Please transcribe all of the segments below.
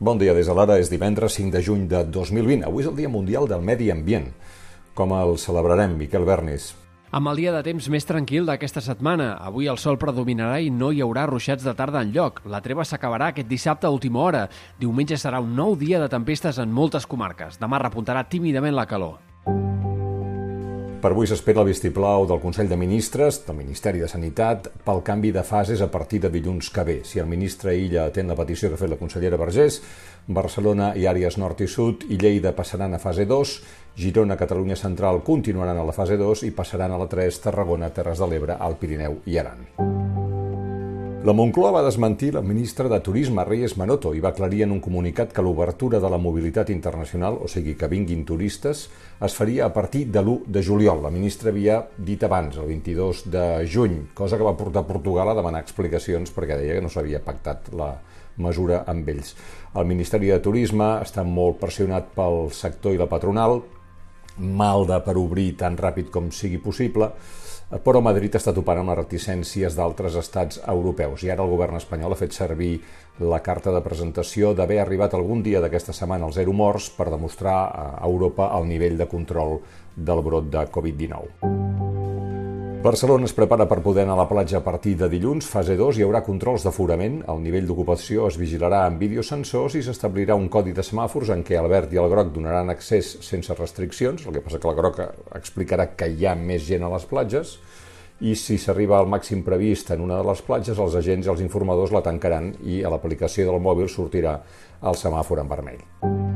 Bon dia des de l'ara, és divendres 5 de juny de 2020. Avui és el Dia Mundial del Medi Ambient. Com el celebrarem, Miquel Bernis? Amb el dia de temps més tranquil d'aquesta setmana, avui el sol predominarà i no hi haurà ruixats de tarda en lloc. La treva s'acabarà aquest dissabte a última hora. Diumenge serà un nou dia de tempestes en moltes comarques. Demà repuntarà tímidament la calor. Per avui s'espera el vistiplau del Consell de Ministres, del Ministeri de Sanitat, pel canvi de fases a partir de dilluns que ve. Si el ministre Illa atén la petició que ha fet la consellera Vergés, Barcelona i àrees nord i sud i Lleida passaran a fase 2, Girona, Catalunya Central continuaran a la fase 2 i passaran a la 3, Tarragona, Terres de l'Ebre, al Pirineu i Aran. La Moncloa va desmentir la ministra de Turisme, Reyes Manoto, i va aclarir en un comunicat que l'obertura de la mobilitat internacional, o sigui, que vinguin turistes, es faria a partir de l'1 de juliol. La ministra havia dit abans, el 22 de juny, cosa que va portar Portugal a demanar explicacions perquè deia que no s'havia pactat la mesura amb ells. El Ministeri de Turisme està molt pressionat pel sector i la patronal, malda per obrir tan ràpid com sigui possible, però Madrid està topant amb les reticències d'altres estats europeus i ara el govern espanyol ha fet servir la carta de presentació d'haver arribat algun dia d'aquesta setmana als zero morts per demostrar a Europa el nivell de control del brot de Covid-19. Barcelona es prepara per poder anar a la platja a partir de dilluns, fase 2, hi haurà controls d'aforament, el nivell d'ocupació es vigilarà amb videosensors i s'establirà un codi de semàfors en què el verd i el groc donaran accés sense restriccions, el que passa que el groc explicarà que hi ha més gent a les platges, i si s'arriba al màxim previst en una de les platges, els agents i els informadors la tancaran i a l'aplicació del mòbil sortirà el semàfor en vermell.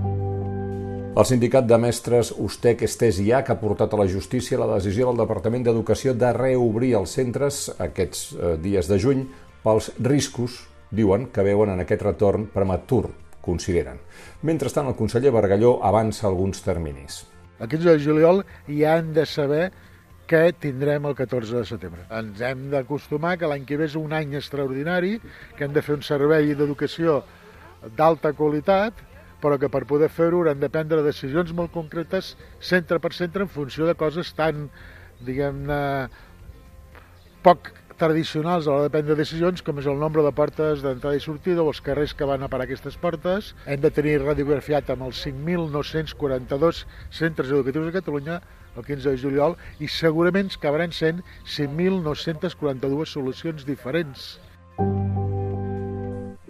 El sindicat de mestres Ustec Estesiac ha portat a la justícia la decisió del Departament d'Educació de reobrir els centres aquests eh, dies de juny pels riscos, diuen, que veuen en aquest retorn prematur, consideren. Mentrestant, el conseller Bargalló avança alguns terminis. 15 de juliol ja han de saber què tindrem el 14 de setembre. Ens hem d'acostumar que l'any que ve és un any extraordinari, que hem de fer un servei d'educació d'alta qualitat, però que per poder fer-ho haurem de prendre decisions molt concretes centre per centre en funció de coses tan, diguem-ne, poc tradicionals a l'hora de prendre decisions, com és el nombre de portes d'entrada i sortida o els carrers que van a parar aquestes portes. Hem de tenir radiografiat amb els 5.942 centres educatius de Catalunya el 15 de juliol i segurament acabaran sent 5.942 solucions diferents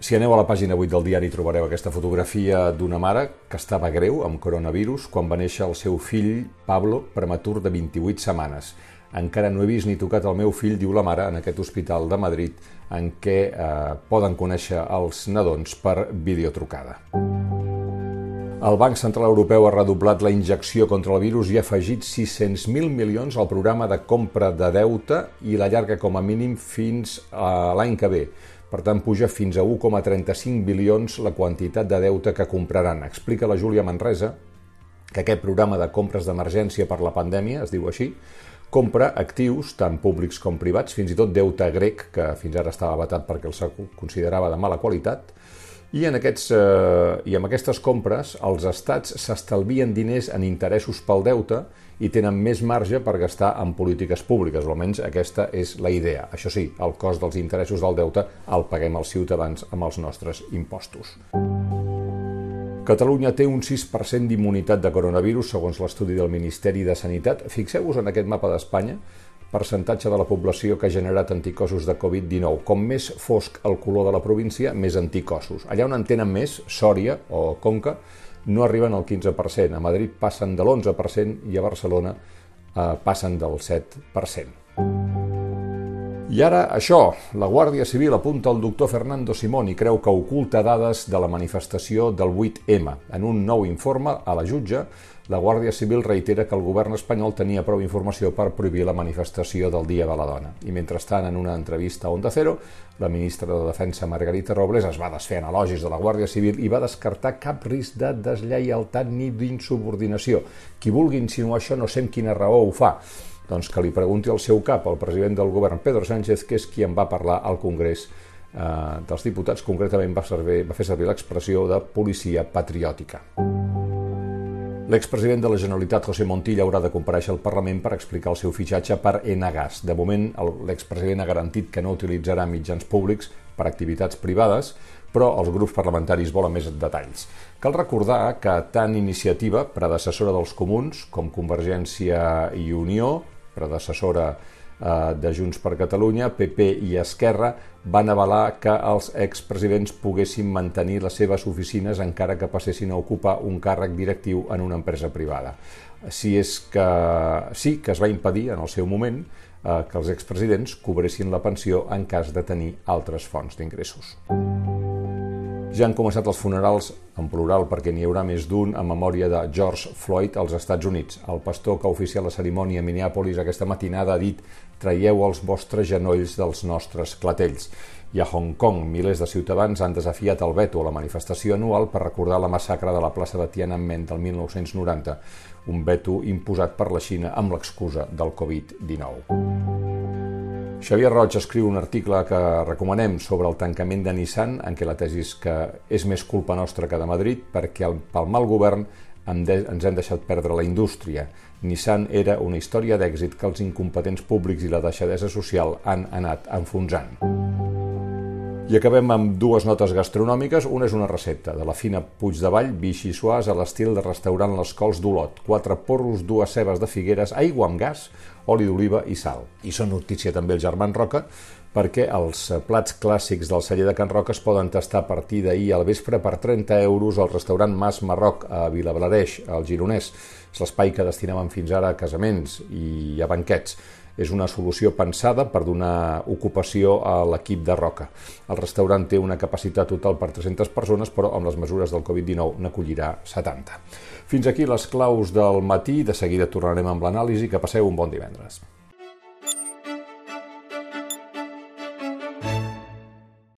si aneu a la pàgina 8 del diari trobareu aquesta fotografia d'una mare que estava greu amb coronavirus quan va néixer el seu fill Pablo prematur de 28 setmanes. Encara no he vist ni tocat el meu fill, diu la mare, en aquest hospital de Madrid en què eh, poden conèixer els nadons per videotrucada. El Banc Central Europeu ha redoblat la injecció contra el virus i ha afegit 600.000 milions al programa de compra de deute i la llarga com a mínim fins a l'any que ve per tant, puja fins a 1,35 bilions la quantitat de deute que compraran. Explica la Júlia Manresa que aquest programa de compres d'emergència per la pandèmia, es diu així, compra actius, tant públics com privats, fins i tot deute grec, que fins ara estava batat perquè el considerava de mala qualitat, i, en aquests, eh, I amb aquestes compres els estats s'estalvien diners en interessos pel deute i tenen més marge per gastar en polítiques públiques, almenys aquesta és la idea. Això sí, el cost dels interessos del deute el paguem els ciutadans amb els nostres impostos. Catalunya té un 6% d'immunitat de coronavirus, segons l'estudi del Ministeri de Sanitat. Fixeu-vos en aquest mapa d'Espanya percentatge de la població que ha generat anticossos de Covid-19. Com més fosc el color de la província, més anticossos. Allà on en tenen més, Sòria o Conca, no arriben al 15%. A Madrid passen de l'11% i a Barcelona eh, passen del 7%. I ara això, la Guàrdia Civil apunta al doctor Fernando Simón i creu que oculta dades de la manifestació del 8M. En un nou informe a la jutge, la Guàrdia Civil reitera que el govern espanyol tenia prou informació per prohibir la manifestació del Dia de la Dona. I mentrestant, en una entrevista a Onda Cero, la ministra de Defensa Margarita Robles es va desfer en elogis de la Guàrdia Civil i va descartar cap risc de deslleialtat ni d'insubordinació. Qui vulgui insinuar això no sé amb quina raó ho fa doncs que li pregunti al seu cap, al president del govern, Pedro Sánchez, que és qui en va parlar al Congrés eh, dels Diputats, concretament va, servir, va fer servir l'expressió de policia patriòtica. L'expresident de la Generalitat, José Montilla, haurà de compareixer al Parlament per explicar el seu fitxatge per Enagas. De moment, l'expresident ha garantit que no utilitzarà mitjans públics per activitats privades, però els grups parlamentaris volen més detalls. Cal recordar que tant Iniciativa, predecessora dels Comuns, com Convergència i Unió, predecessora eh, de Junts per Catalunya, PP i Esquerra, van avalar que els expresidents poguessin mantenir les seves oficines encara que passessin a ocupar un càrrec directiu en una empresa privada. Si és que sí que es va impedir en el seu moment eh, que els expresidents cobressin la pensió en cas de tenir altres fonts d'ingressos. Ja han començat els funerals, en plural perquè n'hi haurà més d'un, en memòria de George Floyd als Estats Units. El pastor que ha oficiat la cerimònia a Minneapolis aquesta matinada ha dit traieu els vostres genolls dels nostres clatells. I a Hong Kong, milers de ciutadans han desafiat el veto a la manifestació anual per recordar la massacre de la plaça de Tiananmen del 1990, un veto imposat per la Xina amb l'excusa del Covid-19. Xavier Roig escriu un article que recomanem sobre el tancament de Nissan, en què la tesi és que és més culpa nostra que de Madrid, perquè el, pel mal govern ens hem deixat perdre la indústria. Nissan era una història d'èxit que els incompetents públics i la deixadesa social han anat enfonsant. I acabem amb dues notes gastronòmiques. Una és una recepta de la fina Puigdevall, bixissuàs a l'estil de restaurant Les Cols d'Olot. Quatre porros, dues cebes de figueres, aigua amb gas, oli d'oliva i sal. I són notícia també el Germán Roca, perquè els plats clàssics del celler de Can Roca es poden tastar a partir d'ahir al vespre per 30 euros al restaurant Mas Marroc a Vilablareix, al Gironès. És l'espai que destinaven fins ara a casaments i a banquets. És una solució pensada per donar ocupació a l'equip de Roca. El restaurant té una capacitat total per 300 persones, però amb les mesures del Covid-19 n'acollirà 70. Fins aquí les claus del matí, de seguida tornarem amb l'anàlisi, que passeu un bon divendres.